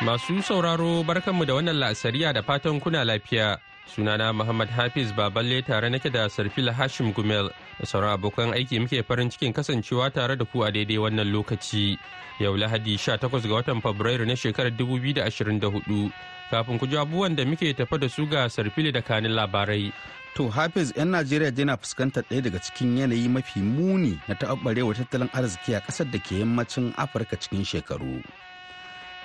Masu sauraro barkanmu da wannan la'asariya da fatan kuna lafiya. Sunana Muhammad Hafiz Baballe tare nake da Sarfila Hashim Gumel da sauran abokan aiki muke farin cikin kasancewa tare da ku a daidai wannan lokaci. Yau Lahadi 18 ga watan Fabrairu na shekarar 2024. Kafin ku ji abubuwan da muke tafa da su ga Sarfili da kanin labarai. To Hafiz 'yan Najeriya yana fuskantar ɗaya daga cikin yanayi mafi muni na taɓarewa tattalin arziki a ƙasar da ke yammacin Afirka cikin shekaru.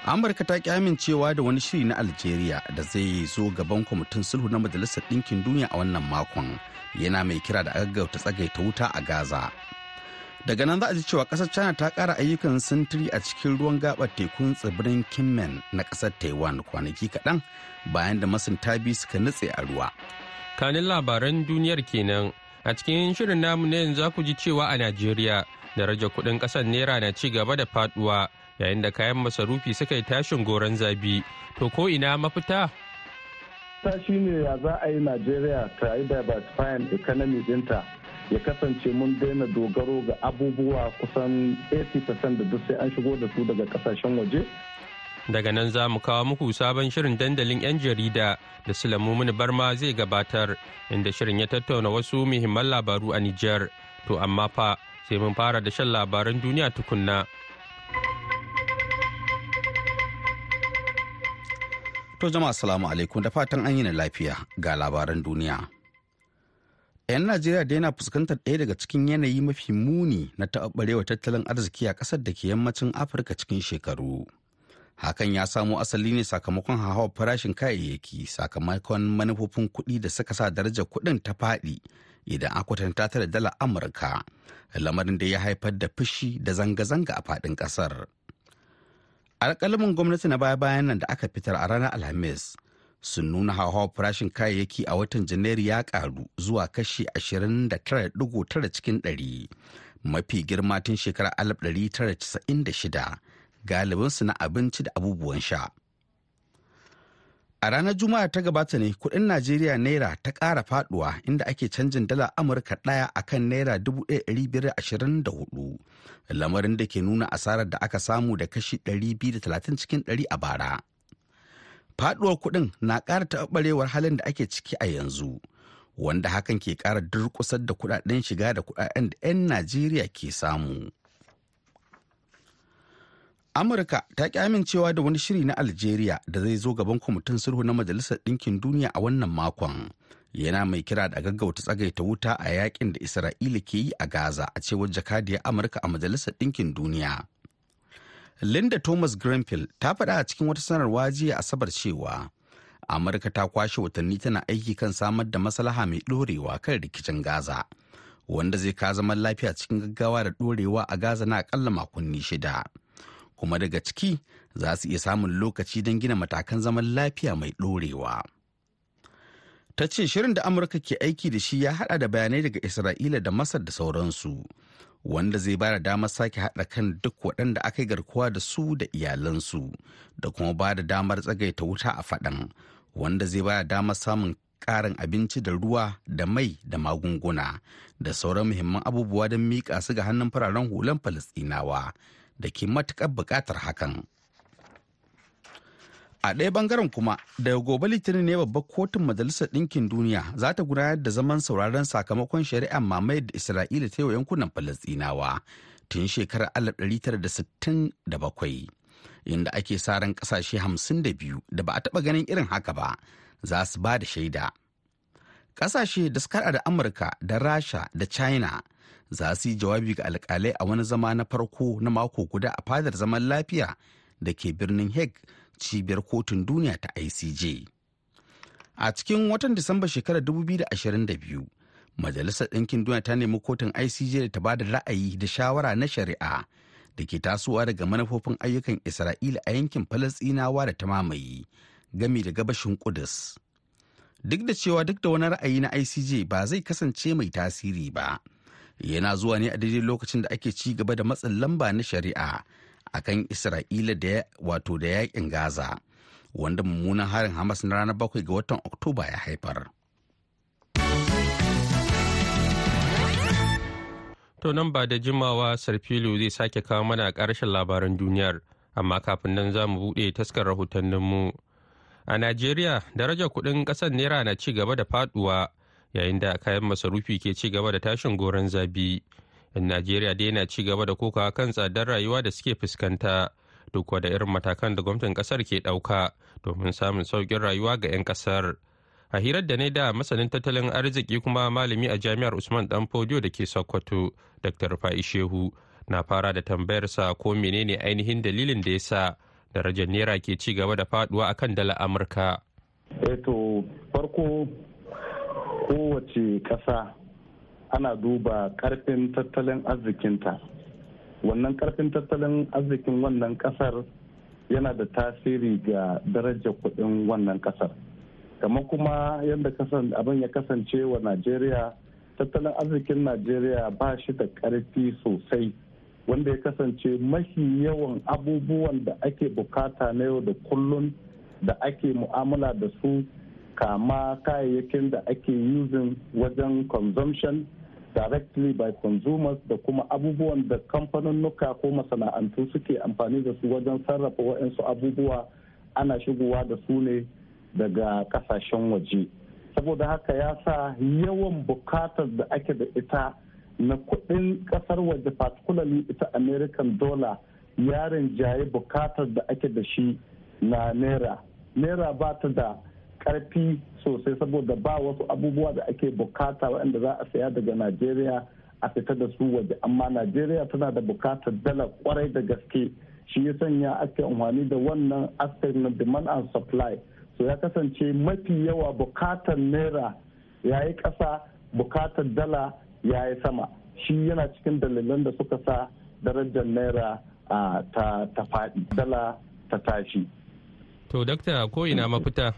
Amurka ta ki amincewa da wani shiri na algeria da zai zo gaban kwamitin sulhu na majalisar ɗinkin duniya a wannan makon. Yana mai kira da gaggauta tsagaita wuta a gaza. Daga nan za a ji cewa ƙasar china ta ƙara ayyukan sintiri a cikin ruwan gabar tekun tsibirin kinmen na ƙasar taiwan kwanaki kaɗan bayan da masunta biyu suka nutse a ruwa. Kanin labaran duniyar kenan. A cikin shirin namu na yanzu ku ji cewa a najeriya darajar kuɗin ƙasar naira na ci gaba da faɗuwa. Yayin da kayan masarufi suka yi tashin goron zabi. To ko ina mafita? Ta shi ne ya za a yi najeriya ta yi diversifying economy ɗinta ya kasance mun daina dogaro ga abubuwa kusan 80% da duk sai an shigo da su daga ƙasashen waje. Daga nan za mu kawo muku sabon shirin dandalin 'yan jarida da mini barma zai gabatar inda shirin ya tattauna wasu muhimman labaru a Nijar. To amma fa sai mun fara da shan labaran duniya tukunna. To jama'a salamu alaikum da fatan an yi na lafiya ga labaran duniya. 'Yan Najeriya da yana fuskantar ɗaya daga cikin yanayi mafi muni na taɓarewa tattalin arziki a ƙasar da ke yammacin Afirka cikin shekaru. Hakan ya samo asali ne sakamakon hauhawar farashin kayayyaki sakamakon manufofin kuɗi da suka sa darajar kuɗin ta faɗi idan a kwatanta ta da dala Amurka, lamarin da ya haifar da fushi da zanga-zanga a faɗin ƙasar. Alƙalamin gwamnati na baya-bayan nan da aka fitar a ranar alhamis sun nuna hauhawar farashin kayayyaki a watan janairu ya karu zuwa kashi 29.9 cikin 100 mafi girma tun shekarar 1996 galibinsu na abinci da abubuwan sha. A ranar Juma'a ta gabata ne kuɗin Najeriya Naira ta ƙara faɗuwa inda ake canjin dala Amurka ɗaya a kan Naira 1,524. Lamarin da ke nuna asarar da aka samu da kashi 230 cikin 100 a bara. Faduwar kuɗin na ƙara taɓarewar halin da ake ciki a yanzu. Wanda hakan ke ƙara durƙusar da kuɗaɗen shiga da kuɗaɗen da 'yan Najeriya ke samu. Amurka ta ki amincewa da wani shiri na algeria da zai zo gaban kwamitin sulhu na majalisar ɗinkin duniya a wannan makon. Yana mai kira da gaggauta tsagaita wuta a yaƙin da isra'ila ke yi a gaza a cewar jakadiyar amurka a majalisar ɗinkin duniya. Linda thomas grenfell ta faɗa a cikin wata sanarwa jiya asabar cewa amurka ta kwashe watanni tana aiki kan samar da maslaha mai ɗorewa kan rikicin gaza wanda zai ka zaman lafiya cikin gaggawa da ɗorewa a gaza na akalla makonni shida. Kuma daga ciki za su iya samun lokaci don gina matakan zaman lafiya mai ɗorewa. Ta ce shirin da Amurka ke aiki da shi ya haɗa da bayanai daga Isra'ila da Masar da sauransu, wanda zai ba da damar sake haɗa kan duk waɗanda aka yi garkuwa da su da iyalansu, da kuma ba da damar tsagaita wuta a faɗan, wanda zai ba da damar samun ƙarin abinci da ruwa da mai da magunguna da sauran muhimman abubuwa don miƙa su ga hannun fararen hulan Falasɗinawa da ke matuƙar buƙatar hakan. A ɗaya ɓangaren kuma, daga gobe litinin ne babbar kotun Majalisar Ɗinkin Duniya za ta gudanar da zaman sauraron sakamakon shari'ar mamayar da Isra'ila ta yi wa yankunan Falasɗinawa tun shekarar 1967, inda ake sa ran ƙasashe 52 da ba a taɓa ganin irin haka ba za su ba da shaida. Ƙasashe da suka da Amurka da Rasha da China za su yi jawabi ga alkalai a wani zama na farko na mako guda a fadar zaman lafiya da ke birnin hague cibiyar kotun duniya ta icj a cikin watan disamba shekarar 2022 majalisar ɗinkin duniya ta nemi kotun icj da ta ba da ra'ayi da shawara na shari'a da ke tasowa daga manufofin ayyukan isra'ila a yankin falasɗinawa da ta mamaye gami da gabashin Kudus. Duk da cewa duk da wani ra'ayi na ICJ ba zai kasance mai tasiri ba. Yana zuwa ne a daidai lokacin da ake ci gaba da matsin lamba na shari'a akan Isra'ila da wato da yaƙin Gaza, wanda mummunan harin Hamas na ranar bakwai ga watan Oktoba ya haifar. To nan ba da jimawa Sarfilu zai sake kawo mana ƙarshen labaran duniyar, amma kafin nan za mu buɗe taskar rahotanninmu. A Najeriya, darajar kuɗin ƙasar Naira na ci gaba da faɗuwa yayin da kayan masarufi ke ci gaba da tashin goron zabi. Yan Najeriya dai na ci gaba da kokawa kan tsadar rayuwa da suke fuskanta, duk da irin matakan da gwamnatin ƙasar ke ɗauka domin samun sauƙin rayuwa ga 'yan ƙasar. a hirar da ne da masanin tattalin arziki kuma malami a jami'ar usman dan fodiyo da ke sokoto dr fa'i shehu na fara da tambayarsa ko menene ainihin dalilin da ya sa darajar naira ke ci gaba da faɗuwa akan dala amurka to farko kowace ƙasa ana duba ƙarfin tattalin arzikinta. Wannan ƙarfin tattalin arzikin wannan ƙasar yana da tasiri ga darajar kuɗin wannan ƙasar. Kamar kuma yadda abin ya kasance wa najeriya tattalin arzikin najeriya ba shi da ƙarfi sosai wanda ya kasance mafi yawan abubuwan da ake buƙata na yau da kullun da ake mu'amala da su kama kayayyakin da ake using wajen consumption directly by consumers da kuma abubuwan da kamfanunnuka ko masana'antu suke amfani da su wajen sarrafa waɗansu abubuwa ana shigowa da su ne daga ƙasashen waje. Saboda haka ya sa yawan buƙatar da ake da ita na kuɗin ƙasar waje particularly ita american dollar ya rinjaye buƙatar da ake da shi na naira. Naira ba ta da ƙarfi sosai saboda ba wasu abubuwa da ake buƙata waɗanda za a saya daga najeriya a fita da su waje. Amma najeriya tana da buƙatar dala ƙwarai da gaske. Shi ya sanya ake amfani da wannan aspect na demand and supply. So ya kasance mafi yawa buƙatar naira ya yi ƙasa buƙatar dala ya yi sama. Shi yana cikin dalilan da suka sa darajar naira ta faɗi dala ta tashi. To dakta ko ina mafita?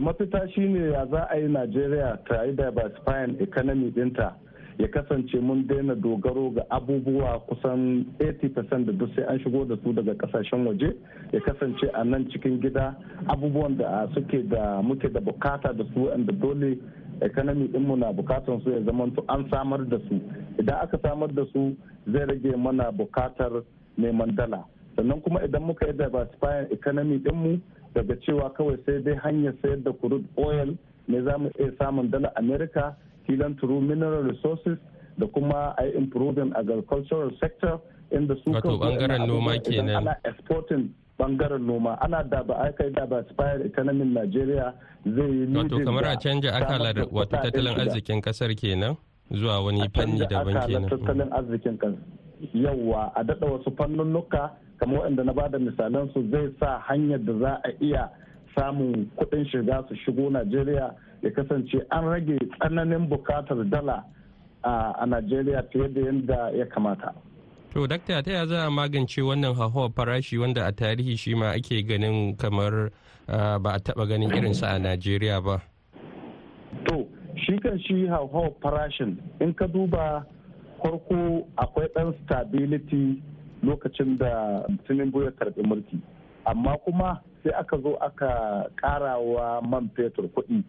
Mafita shine ya za a yi najeriya ta yi diversifying economy ɗinta ya kasance mun daina dogaro ga abubuwa kusan 80% da duk sai an shigo da su daga ƙasashen waje. Ya kasance a nan cikin gida abubuwan da suke da muke da buƙata da su wanda dole economy dinmu na bukatan su ya zama an samar da su. Idan aka samar da su zai rage mana buƙatar neman dala. Sannan kuma idan muka yi diversifying economy dinmu daga cewa kawai sai dai hanyar sayar da crude oil ne za mu iya samun dala america filan through mineral resources da kuma a yi improving agricultural sector inda su wato ɓangaren noma kenan. ana exporting ɓangaren noma ana da ba a kai da ba spire economy Nigeria zai yi wato kamar a canja akalar wato tattalin arzikin ƙasar kenan zuwa wani fanni daban kenan. tattalin arzikin ƙasar. Yawa a dada wasu fannunnuka kamar wanda na ba da misalan su zai sa hanyar da za a iya samun kuɗin shiga su shigo Najeriya ya kasance an rage tsananin buƙatar dala a Najeriya fiye da yadda ya kamata. To, dakta ta ya za a magance wannan hauhawar farashi wanda a tarihi shi ma ake ganin kamar ba a taba ganin irinsa a Najeriya ba? To, shi kan shi hauhawar farashin in ka duba farko akwai ɗan stability lokacin da Tinubu ya karɓi mulki. Amma kuma sai aka zo aka ƙarawa man fetur kuɗi.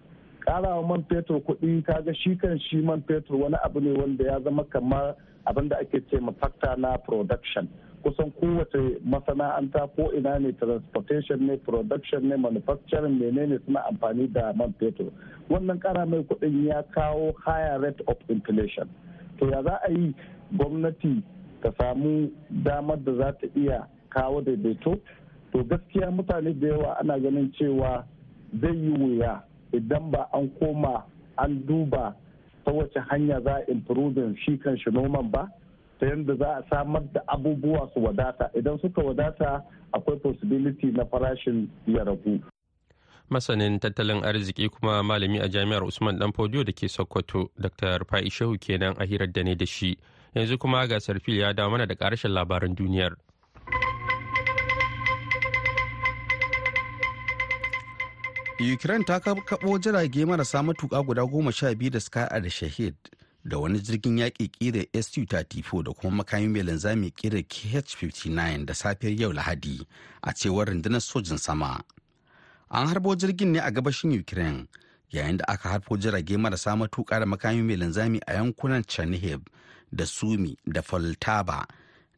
karawa man fetur kuɗi kaga shi kan shi man fetur wani abu ne wanda ya zama kamar abin da ake ce fakta na production kusan kowace masana'anta ko ina ne transportation ne production ne manufacturing menene suna amfani da man fetur wannan kara mai kuɗin ya kawo higher rate of inflation to ya za a yi gwamnati ta samu damar da za ta iya kawo daidaito. To gaskiya mutane da yawa ana ganin cewa zai yi wuya idan ba an koma an duba ta wace hanya za a improving shi kan shi noman ba ta yadda za a samar da abubuwa su wadata. Idan suka wadata akwai possibility na farashin ya ragu. Masanin tattalin arziki kuma malami a jami'ar usman dan fodiyo da ke sokoto dr fa'i shehu kenan a hirar da ne da shi. Yanzu kuma ga sarfil ya dawo mana da ƙarshen labaran duniyar. Ukraine ta kaɓo jirage marasa matuƙa guda goma sha biyu da suka da shahid da wani jirgin yaƙi ƙira su-34 da kuma makamin mai linzami ƙira kh-59 da safiyar yau lahadi a cewar rundunar sojin sama. An harbo jirgin ne a gabashin ukraine yayin da aka harbo jirage marasa matuƙa da makamin mai linzami a yankunan chernihiv da sumi da faltaba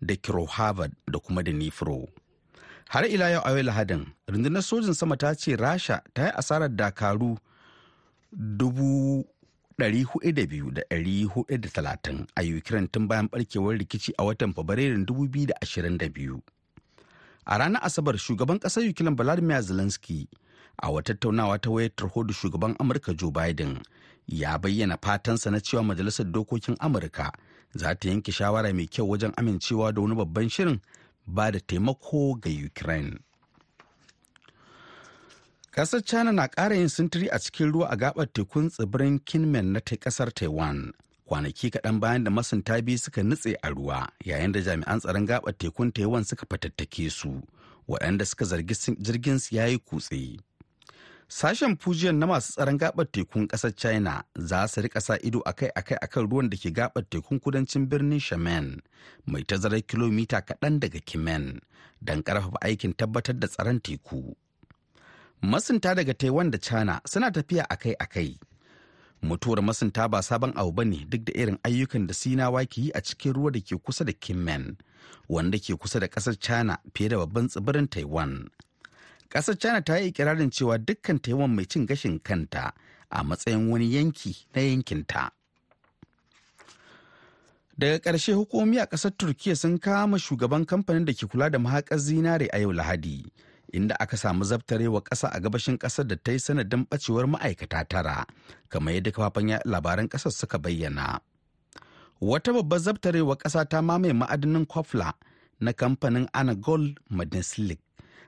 da kirohavad da kuma da nifro. Har ila yau a lahadin rundunar sojin sama ta ce rasha ta yi asarar dakaru 402,430 a ukraine tun bayan barkewar rikici a watan fabrairun 2022 a ranar asabar shugaban ƙasar ukraine vladimir zelensky a wata tattaunawa ta wayar tarho da shugaban amurka joe biden ya bayyana fatansa na cewa majalisar dokokin amurka za ta yanke shawara mai kyau wajen amincewa da wani babban shirin ba da taimako ga ukraine Ƙasar China na ƙara yin sintiri a cikin ruwa a gabar tekun tsibirin Kinmen na ta ƙasar Taiwan. Kwanaki kaɗan bayan da masunta biyu suka nutse a ruwa yayin da jami'an tsaron gabar tekun Taiwan suka fatattake su, waɗanda suka zargi jirgin su yayi kutse. Sashen Fujian na masu tsaron gabar tekun ƙasar China za su riƙa sa ido akai-akai akan ruwan da ke gabar tekun kudancin birnin Shaman mai tazarar kilomita kaɗan daga Kimen don ƙarfafa aikin tabbatar da tsaron teku. masunta daga taiwan da china suna tafiya akai-akai mutuwar masunta ba sabon abu ba ne duk da irin ayyukan da sinawa ke yi a cikin ruwa da ke kusa da kinmen wanda ke kusa da ƙasar china fiye da babban tsibirin taiwan ƙasar china ta yi ikirarin cewa dukkan taiwan mai cin gashin kanta a matsayin wani yanki na yankinta. Daga ƙarshe hukumomi a ƙasar turkiya sun kama shugaban kamfanin da ke kula da mahaƙar zinare a yau lahadi inda aka samu zabtarewa ƙasa a gabashin ƙasar da ta yi sanadin ɓacewar ma'aikata tara kamar yadda kafafen labaran ƙasar suka bayyana. Wata babbar zabtarewa ƙasa ta mamaye ma'adinin kofla na kamfanin anagol madneslik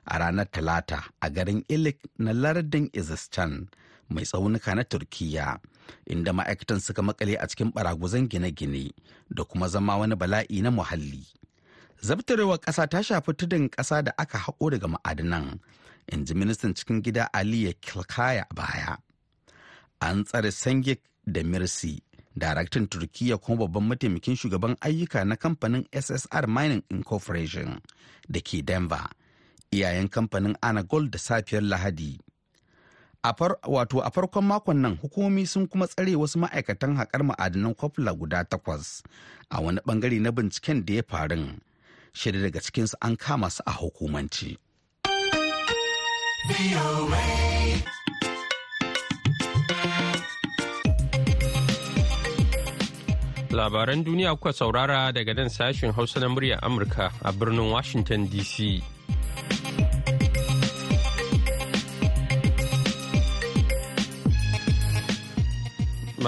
a ranar talata a garin ilik na lardin izistan mai tsaunuka na turkiya inda ma'aikatan suka makale a cikin baraguzan gine-gine da kuma zama wani bala'i na muhalli. Zabtarewar ƙasa ta shafi tudun ƙasa da aka haƙo daga ma'adinan in ji ministan cikin gida aliya kilkaya baya. An tsare sangik da mirsi daraktan turkiya kuma babban mataimakin shugaban ayyuka na kamfanin ssr mining incorporation da ke denver iyayen kamfanin anagol da safiyar lahadi wato a farkon makon nan hukumomi sun kuma tsare wasu ma'aikatan haƙar ma'adinan kwafla guda takwas a wani ɓangare na binciken da ya faru shida daga cikinsu an kama su a hukumanci. Labaran duniya kuka saurara daga nan sashen Hausa na murya Amurka a birnin Washington DC.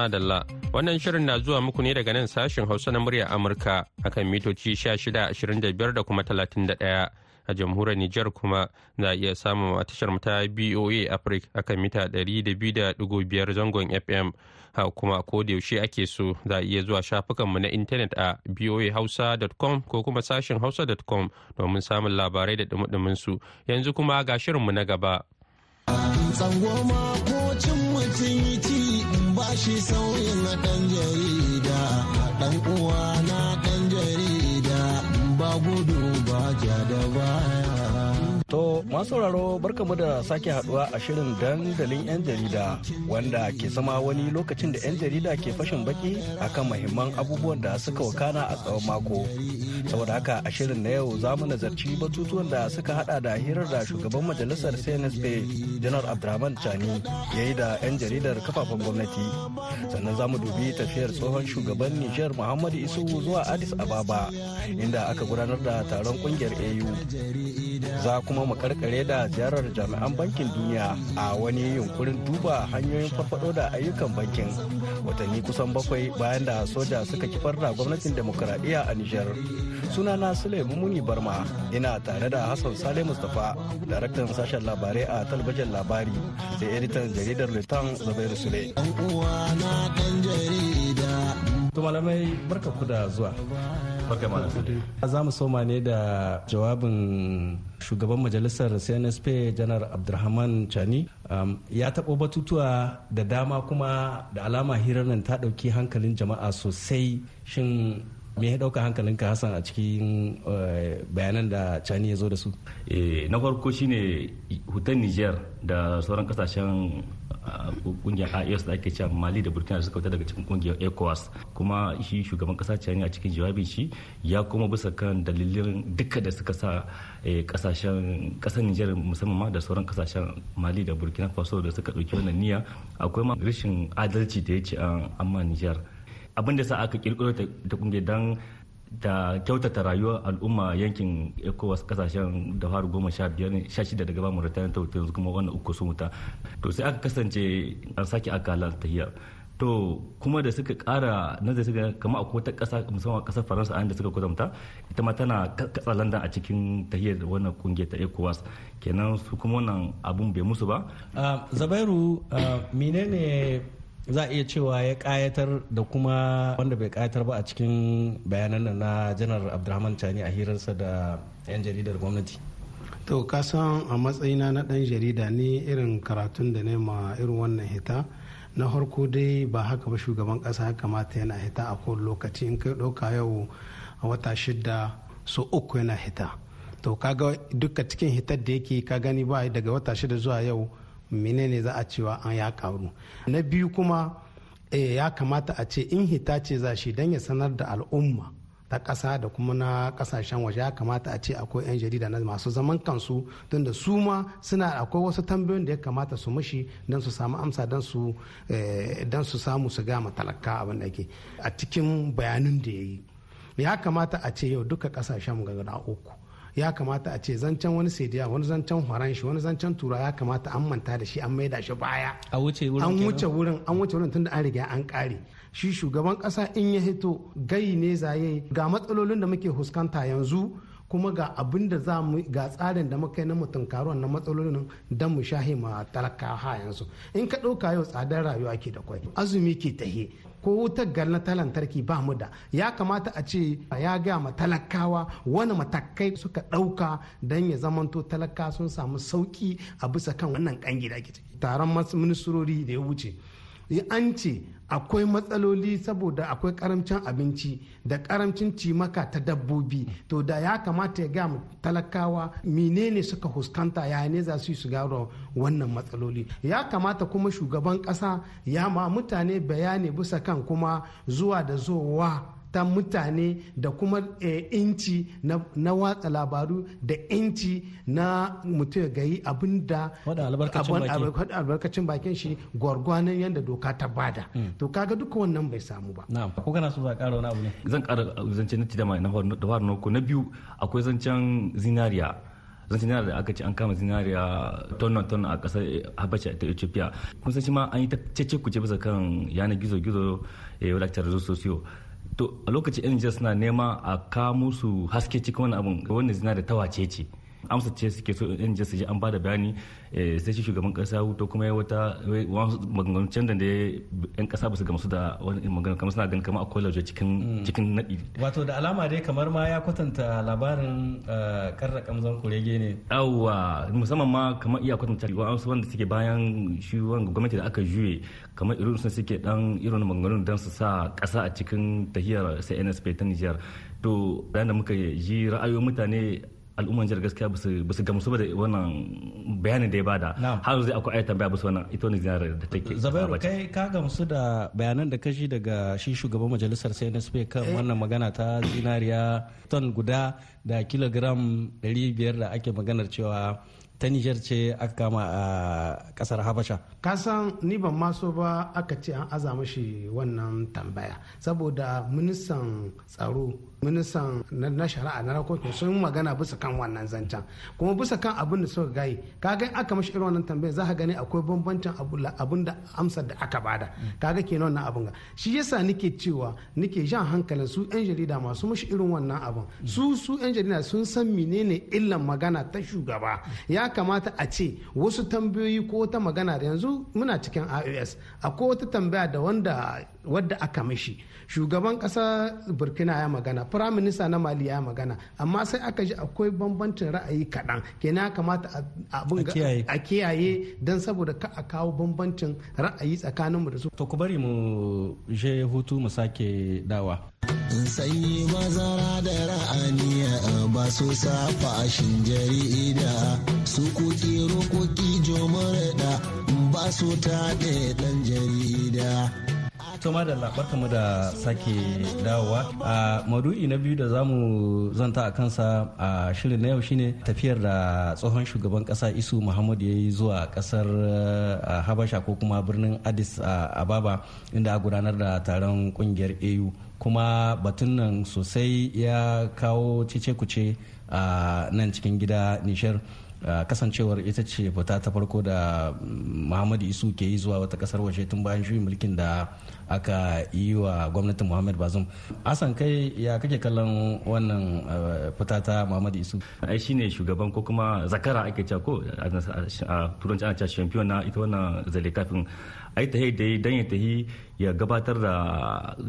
Madalla. Wannan shirin na zuwa muku ne daga nan sashen Hausa na murya Amurka akan mitoci 1625 da kuma 31 a jamhuriyar Nijar kuma za a iya samun tashar ta BOA Africa akan mita 200.5 zangon FM ha kuma ko da yaushe ake so za a iya zuwa shafukanmu na intanet a boahausa.com ko kuma sashen hausa.com domin samun labarai da dumudumin su yanzu kuma ga shirinmu na gaba. Ko cin mutum ba shi sauyin ɗan jarida ɗan uwa na ɗan jarida ba gudu ba ja da baya. To masu sauraro barkamu da sake haɗuwa a shirin dandalin 'yan jarida wanda ke zama wani lokacin da 'yan jarida ke fashin baki akan mahimman abubuwan da suka wakana a tsawon mako. Saboda haka a shirin na yau za mu nazarci batutuwan da suka hada da hirar da shugaban majalisar CNSP Janar Abdurrahman Chani ya yi da 'yan jaridar kafafen gwamnati. Sannan za mu dubi tafiyar tsohon shugaban Nijar Muhammadu Isu zuwa Addis Ababa inda aka gudanar da taron ƙungiyar AU. Za kuma mu karkare da ziyarar jami'an bankin duniya a wani yunkurin duba hanyoyin farfado da ayyukan bankin. Watanni kusan bakwai bayan da soja suka kifar da gwamnatin demokuraɗiyya a nijar. Sunana suleiman muni barma ina tare da hassan sale mustapha daraktan sashen labarai a talabijin labari da editan jaridar litan zubairu sule. To malamai barka ku da zuwa. Za mu soma ne da jawabin shugaban majalisar cnsp janar abdulrahman chani. Ya taɓo batutuwa da dama kuma da alama hirar nan ta ɗauki hankalin jama'a sosai. Shin me ya ɗauka hankalinka hassan a cikin bayanan da cani ya zo da su? Na farko shine hutan niger da sauran ƙasashen ƙungiyar IOS da ake cewa Mali da Burkina suka fita daga cikin ƙungiyar ECOWAS. Kuma shi shugaban kasa ne a cikin jawabin shi ya kuma bisa kan dalilin duka da suka sa ƙasashen ƙasar Nijar musamman ma da sauran ƙasashen Mali da Burkina Faso da suka ɗauki wannan niyya. Akwai ma rashin adalci da ya ce amma Nijar. Abin da sa aka kirkiro ta ƙungiyar dan da kyautata rayuwar al'umma yankin ecowas ƙasashen da faru goma sha biyar sha shida daga ba mu ritaya ta yanzu kuma wannan uku sun wuta. To sai aka kasance an sake akalar tahiyar. To kuma da suka kara nazari suka kama a wata kasa musamman ƙasar faransa an da suka kwatanta ita ma tana katsa landa a cikin tahiyar wannan ƙungiyar ta ecowas. Kenan su kuma wannan abun bai musu ba. Zabairu menene za a iya cewa ya kayatar da kuma wanda bai kayatar ba a cikin bayanan na janar abdulrahman chani a hirarsa da 'yan jaridar gwamnati. To kasan a matsayina na dan jarida ne irin karatun da ne ma irin wannan hita na harko dai ba haka ba shugaban kasa ya kamata yana hita a kowane lokaci. In kai ɗauka yau a wata shida so uku yana hita. To kaga duka cikin hitar da yake ka gani ba daga wata shida zuwa yau menene za a cewa an ya karu. Na biyu kuma ya kamata a ce in hita ce za shi don ya sanar da al'umma ta ƙasa da kuma na ƙasashen waje. Ya kamata a ce akwai 'yan jarida na masu zaman kansu don da su ma suna akwai wasu tambayoyin da ya kamata su mushi don su samu amsa don su samu su gama talaka abin da ke a cikin bayanin da ya yi. Ya kamata a ce yau duka ƙasashen guda uku. Ya kamata a ce zancen wani sediya wani zancen horon shi wani zancen tura ya kamata an manta da shi an maida shi baya. A wuce wurin an wuce wurin an wuce wurin tunda an riga an kare shi shugaban kasa in ya hito gai ne zaye ga matsalolin da muke fuskanta yanzu kuma ga abin da za mu ga tsarin da muka yi na mutum karuwan na matsalolin don mu shahi ma talakawa yanzu. In ka ɗauka yau tsadar rayuwa ke da kwai azumi ke tahe. Ko wutar gal na ta lantarki ba mu da. Ya kamata a ce ya gaya ma talakawa wani matakai suka ɗauka don ya zamanto talaka sun samu sauƙi a bisa kan wannan kangi da ake taron ministrori da ya wuce an ce akwai matsaloli saboda akwai karamcin abinci da karamcin cimaka ta dabbobi. To da ya kamata ya ga talakawa menene suka huskanta ya ne za su yi su gano wannan matsaloli. Ya kamata kuma shugaban kasa ya ma mutane bayani bisa kan kuma zuwa da zowa ta mutane da kuma inci na watsa labaru da inci na mutum ga yi abin da albarkacin bakin shi gwargwanon yadda doka ta ba da. To kaga duka wannan bai samu ba. Ko kana so za kara wani abu ne? Zan kara zance na tidama na faru na biyu akwai zancen zinariya. Zancen yana da aka ce an kama zinariya tonnon ton a ƙasar habasha ta ethiopia. Kun san shi ma an yi ta cece kuce bisa kan yanar gizo-gizo ya wadatar da sosiyo to a lokacin yan nijar suna nema a kawo musu haske cikin wani abun wannan zina da tawace ce. Amsa ce suke so yan nijar su ji an ba da bayani sai shi shugaban kasa to kuma ya wata maganganun can da yan kasa ba su gamsu da wani magana kamar suna ganin kamar akwai lauje cikin cikin nadi wato da alama dai kamar ma ya kwatanta labarin karra kamzan kurege ne. Yawwa musamman ma kamar iya kwatanta wasu wanda suke bayan shi wanga gwamnati da aka juye kamar irin sun suke dan irin maganganun don su sa kasa a cikin tahiyar CNSP ta Nijar. To da muka ji ra'ayoyin mutane al'umman jihar gaskiya ba su gamsu ba da wannan bayanin da ya ba da. Har zai akwai ayatan baya ba su wannan ita wani ziyarar da take zabairu kai ka gamsu da bayanan da kashi daga shi shugaban majalisar cnsp kan wannan magana ta zinariya ton guda da kilogram 500 da ake maganar cewa ta Nijar ce aka kama a ƙasar Habasha. Kasan ni ban maso ba aka ce an aza mashi wannan tambaya. Saboda ministan tsaro ministan na shari'a na rakoki sun magana bisa kan wannan zancen. Kuma bisa kan abin da suka gayi kaga aka mashi irin wannan tambaya za ka gani akwai bambancin abin da amsar da aka ba da. Kaga kenan wannan abin ga. Shi yasa nike cewa nike jan hankalin su yan jarida masu mashi irin wannan abin. Su su yan jarida sun san menene illan magana ta shugaba. Ya kamata a ce wasu tambayoyi ko wata magana da yanzu muna cikin ios akwai wata tambaya da wanda wadda aka mishi. Shugaban kasa burkina ya magana prime minister na mali ya magana amma sai aka ji akwai bambancin ra'ayi kaɗan. Kenan kamata a kiyaye. don saboda ka a kawo bambancin ra'ayi tsakaninmu da su. To ku bari mu je hutu mu sake dawa. Sanyi mazara da ra'aniya ba su safashin jarida su kuki rukuki jomar ba su taɗe ɗan jarida. To madalla mu da sake dawowa. A madu'i na biyu da za mu zanta a kansa a shirin na yau shine tafiyar da tsohon shugaban kasa isu muhammadu ya yi zuwa ƙasar habasha ko kuma birnin addis ababa inda a gudanar da taron ƙungiyar au kuma batun nan sosai ya kawo cece kuce a nan cikin gida nishar kasancewar ita ce fita ta farko da muhammadu isu ke yi zuwa wata ƙasar waje tun bayan juyin mulkin da aka yi wa gwamnatin muhammad bazum asan kai ya kake kallon wannan fita ta muhammadu isu? Ai shine shugaban ko kuma zakara ake cewa ko a turanci ana cewa champion na ita wannan zale kafin ai ta da dan ya tahi ya gabatar da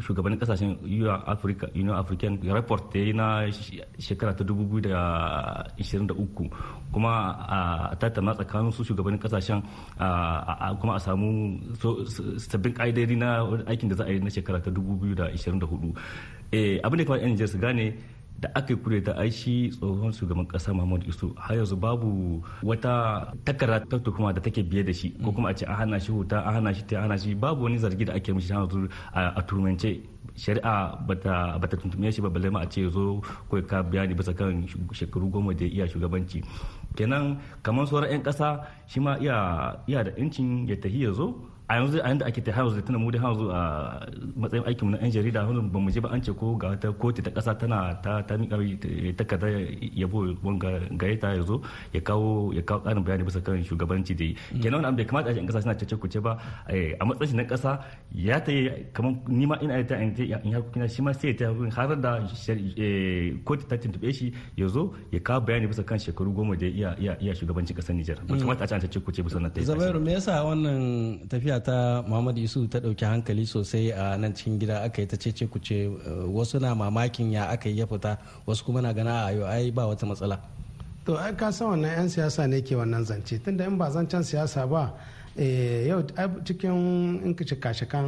shugabannin ƙasashen union african report da yi na shekara ta 2023 kuma a tattauna tsakanin su shugabannin ƙasashen kuma a samu sabbin ƙa'idodi na aikin da za a yi na shekara ta 2024 abin da kawai yan su gane da aka kure ta aishi tsohon shugaban kasa Muhammadu Isu har yanzu babu wata takarda ta kuma da take biye da shi ko kuma a ce an hana shi huta an hana shi ta hana shi babu wani zargi da ake mishi a turmance. Shari'a bata bata tuntume shi ba balle ma a ce zo ko ka bayani bisa kan shekaru goma da iya shugabanci. Kenan kamar sauran 'yan kasa shi ma iya da incin ya tahi ya zo a yanzu a yanda ake ta yanzu tana mu da yanzu a matsayin aikinmu na yan jarida yanzu ba mu je ba an ce ko ga wata kotu ta kasa tana ta ta miƙa takarda yabo wanga gare ta ya zo ya kawo ya kawo ƙarin bayani bisa kan shugabanci da yi. Kenan wannan bai kamata a yan kasa suna cece kuce ba a matsayin na kasa ya ta yi kamar ni ma ina ta in harkokina shi ma sai ta har da kotu ta tuntube shi ya zo ya kawo bayani bisa kan shekaru goma da iya iya shugabancin ƙasar Nijar. Ba kamata a ce an cece kuce bisa na ta Zabairu me yasa wannan tafiya ta Muhammadu Yusuf ta ɗauki hankali sosai a nan cikin gida aka yi ta cece kuce wasu na mamakin ya aka yi ya fita wasu kuma na gana a yau ai ba wata matsala. To ai ka san wannan 'yan siyasa ne ke wannan zance. Tunda in ba zancen siyasa ba yau cikin in ka cika kan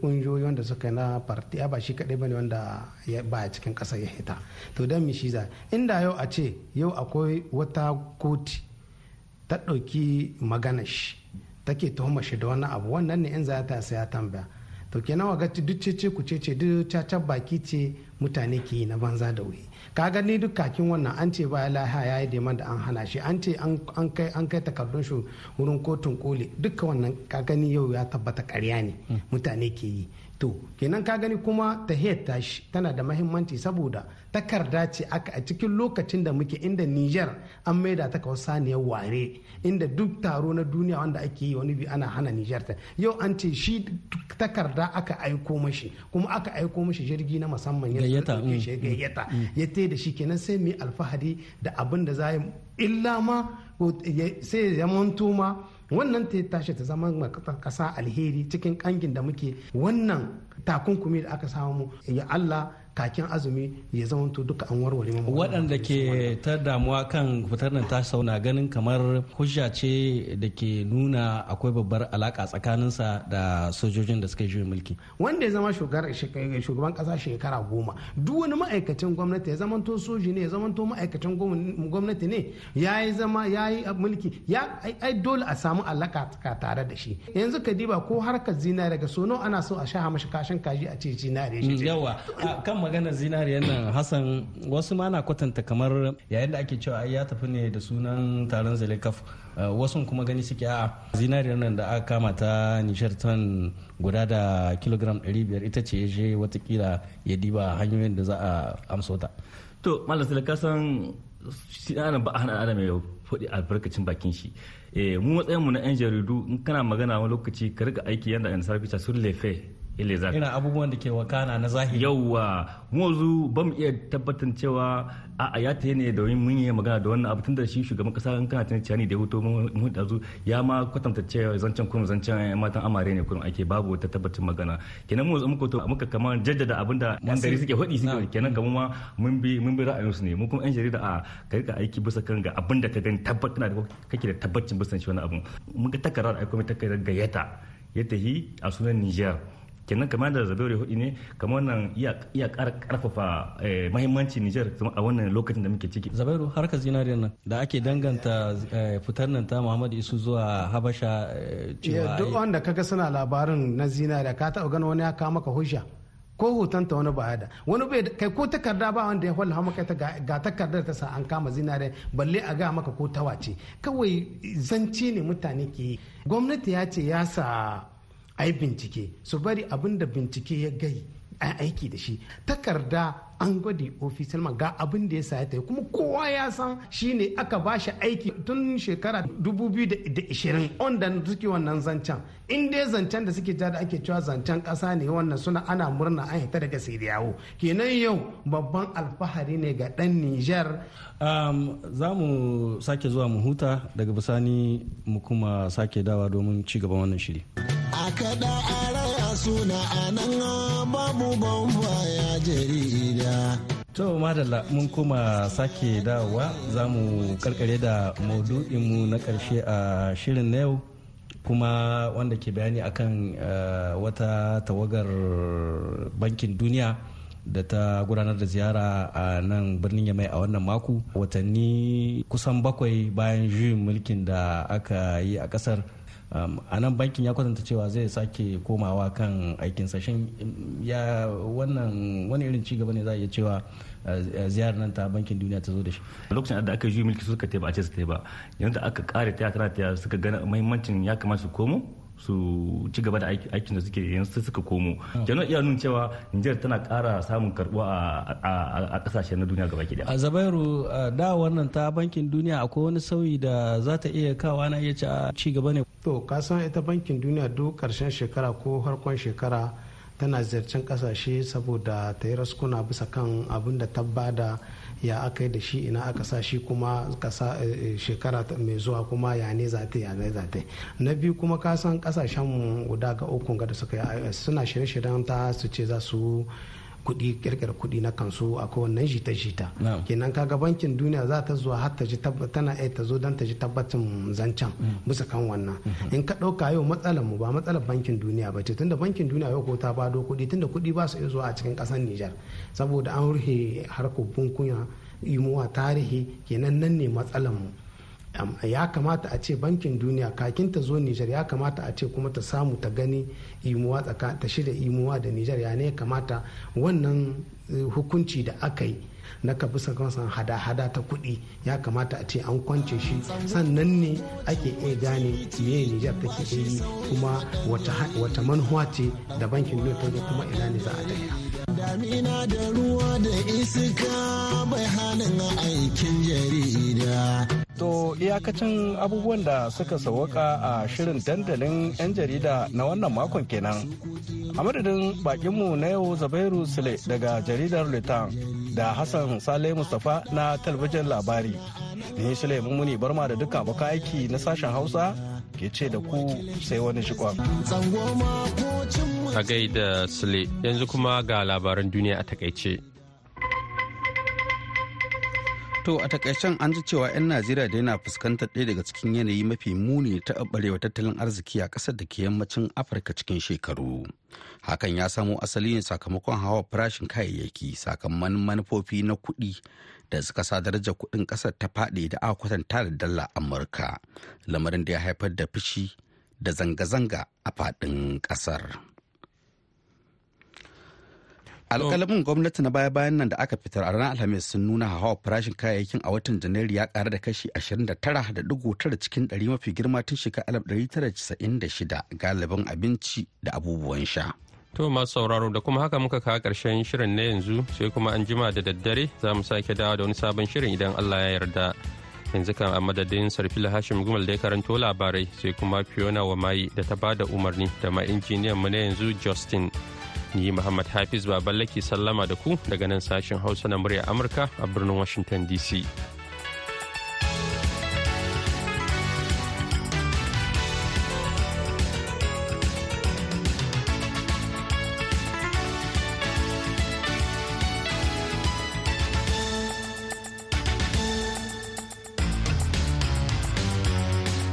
kungiyoyi wanda suka na farti ba shi kaɗai ba ne wanda ba cikin ƙasa ya hita. To don shi za? Inda yau a ce yau akwai wata koti ta ɗauki maganar shi. Take tuhuma shi da wani abu. Wannan ne in za ta sai ya tambaya. To kenan wa gati duk cece ku ce duk cacar baki ce mutane ke yi na banza da wuri. Ka gani duk kakin wannan an ce ba laha ya yi deman da an hana shi. An ce an kai an kai takardun shi wurin kotun koli. Duka wannan ka gani yau ya tabbata karya ne mutane ke yi. To kenan ka gani kuma tahiyar tashi tana da mahimmanci saboda takarda ce aka a cikin lokacin da muke inda Niger an maida ta kawo saniyar ware inda duk taro na duniya wanda ake yi wani bi ana hana Niger ta. Yau an ce shi takarda aka aiko mashi kuma aka aiko mashi jirgi na musamman ya gayyata ya te da shi kenan sai mu alfahari da abin da za illa ma sai ya manto ma wannan ta tashi ta zama kasa alheri cikin kangin da muke. Wannan takunkumi da aka samu ya Allah kakin azumi ya zama to duka an warware mu waɗanda ke ta damuwa kan fitar nan ta sauna ganin kamar hujja ce da ke nuna akwai babbar alaka tsakaninsa da sojojin da suka yi mulki. Wanda ya zama shugaban kasa shekara goma duk wani ma'aikacin gwamnati ya zama to soji ne ya zama to ma'aikacin gwamnati ne ya yi zama ya yi mulki ya ai dole a samu alaka tare da shi. Yanzu ka diba ko harkar zinare daga sono ana so a sha mashi kashin kaji a ce zinare yawa kan maganar zinariyar nan hassan wasu ma na kwatanta kamar yayin da ake cewa ya tafi ne da sunan taron zalikaf wasu kuma gani suke a zinariyar nan da aka kama ta nishar ton guda da kilogram 500 ita ce ya je wataƙila ya diba hanyoyin da za a amso ta. To malam ka san shi ana ba hana adam ya faɗi albarkacin bakin shi. Mu matsayin mu na yan jaridu in kana magana wani lokaci ka riga aiki yadda yan sarfi sun lefe Elezak. irin abubuwan da ke wakana na zahiri. Yauwa yanzu ba mu iya tabbatar cewa a ya ta ne da mun yi magana da wannan abu tun da shi shugaban kasa in kana tunan ciyani da hoto mun da zu ya ma kwatanta cewa zancen kun zancen matan amare ne kun ake babu wata tabbacin magana. Kenan mu muka to muka kamar jaddada abin da yan gari suke faɗi suke kenan kamar ma mun bi mun bi ra'ayinsu ne. Mu kuma yan jarida a ka riƙa aiki bisa kan ga abin da ka gani tabbatar da kake da tabbacin bisa shi wani abu mun ga takarar aiko mai takarar gayyata ya tahi a sunan Niger. Kenan kamar da zabere huɗu ne kamar wannan iya ƙarfafa mahimmanci Nijar a wannan lokacin da muke ciki. Zabairu harkar zinariyar nan da ake danganta fitar nan ta Muhammadu Isu zuwa Habasha cewa duk wanda kaga suna labarin na zinariya ka taɓa gani wani ya kawo maka hujja ko hotonta wani ba da. Wani bai kai ko takarda ba wanda ya ƙwallo maka ta ga takardar ta sa an kama zinare balle a ga maka ko tawace kawai zance ne mutane ke yi. Gwamnati ya ce ya sa a yi bincike su bari abin da bincike ya gai a aiki da shi. Takarda an gwade ofisal man ga abin da ya sa ya kuma kowa ya san shine aka ba shi aiki tun shekara 2020 wanda suke wannan zancen. In dai zancen da suke da ake cewa zancen kasa ne wannan suna ana murna an hita daga siriyawo kenan yau babban alfahari ne ga dan nijar za mu sake zuwa mu huta daga bisani mu kuma sake dawa domin ci gaban wannan shiri. A kada a raya suna a nan babu bambaya jarida. To madalla mun kuma sake dawowa. Za mu karkare da maudu'inmu na ƙarshe a shirin na yau kuma wanda ke bayani akan wata tawagar bankin duniya da ta gudanar da ziyara a nan birnin yamai a wannan mako. Watanni kusan bakwai bayan juyin mulkin da aka yi a ƙasar a nan bankin ya kwatanta cewa zai sake komawa kan aikin sashen ya wannan wani irin cigaba ne za a iya cewa ziyarar nan ta bankin duniya ta zo da shi? Lokacin da aka yi mulki suka ba a ce su ba. Yanzu aka kare ta tana ta suka gana muhimmancin ya kamata su komo su ci gaba da aikin da suke yanzu suka komo. Kenan iya nuna cewa Nijar tana kara samun karbuwa a ƙasashe na duniya gaba ɗaya a zabairu da wannan ta bankin duniya akwai wani sauyi da za ta iya kawa na iya ci gaba ne? To ka san ita bankin duniya duk ƙarshen shekara ko harkon shekara tana ziyarcen ƙasashe saboda ta yi raskuna bisa kan abin da ta ba da ya aka yi da shi ina aka sa shi kuma kasa shekara mai zuwa kuma ya ne za ta ya za ta na biyu kuma ka san ƙasashen guda ga uku ga da suka yi suna shirye-shiryen ta su ce za su kuɗi kirkira kuɗi na kansu a wannan jita-jita. Kenan kaga bankin duniya za ta zuwa har ta ji tana iya ta zo don ta ji tabbacin zancen bisa kan wannan. In ka ɗauka yau matsalar mu ba matsalar bankin duniya ba ce tunda bankin duniya yau ko ta bado kuɗi tunda kuɗi ba su iya zuwa a cikin ƙasar Nijar. Saboda an rufe harkar bunkunya imuwa tarihi kenan nan ne matsalar mu. Ya kamata a ce bankin duniya kakin ta zo nijar ya kamata a ce kuma ta samu ta gani imuwa ta shirya imuwa da nijar. Ya ne kamata wannan hukunci da aka yi na ka bisa kansan hada-hada ta kuɗi ya kamata a ce an kwance shi. Sannan ne ake iya gane me nijar take yi kuma wata manuwa ce da bankin duniya ta kuma ina ne za a tafiya. damina da ruwa da iska bai hannun aikin jarida. To iyakacin abubuwan da suka sauwaka a shirin dandalin 'yan jarida na wannan makon kenan. A madadin bakinmu na yau Zabairu Sule daga jaridar Litan da Hassan Sale Mustapha na talabijin labari. Ni Sule Mummuni Barma da duka abokan aiki na sashen Hausa ke ce da ku sai wani shikon. A gaida Sule yanzu kuma ga labaran duniya a taƙaice. To a takaicen an ji cewa 'yan Najeriya da yana fuskantar ɗaya daga cikin yanayi mafi muni ta ɓarewa tattalin arziki a ƙasar da ke yammacin Afirka cikin shekaru. Hakan ya samo asali ne sakamakon hawa farashin kayayyaki sakamakon manufofi na kuɗi da suka sa darajar kuɗin ƙasar ta faɗi da aka kwatanta da dala Amurka. Lamarin da ya haifar da fushi da zanga-zanga a faɗin ƙasar. Alƙalamin gwamnati na baya-bayan nan da aka fitar a ranar alhamis sun nuna hawa farashin kayayyakin a watan janairu ya ƙara da kashi 29.9 cikin 100 mafi girma tun shekarar 1996 galibin abinci da abubuwan sha. To masu sauraro da kuma haka muka kawo ƙarshen shirin na yanzu sai kuma an jima da daddare za mu sake dawo da wani sabon shirin idan Allah ya yarda. yanzu kan a madadin sarfila hashim gumal da ya karanto labarai sai kuma fiona wa mayi da ta ba da umarni da ma injiniyan mu na yanzu justin ni muhammad hafiz baballaki sallama da ku daga nan sashen hausa na murya amurka a birnin washington dc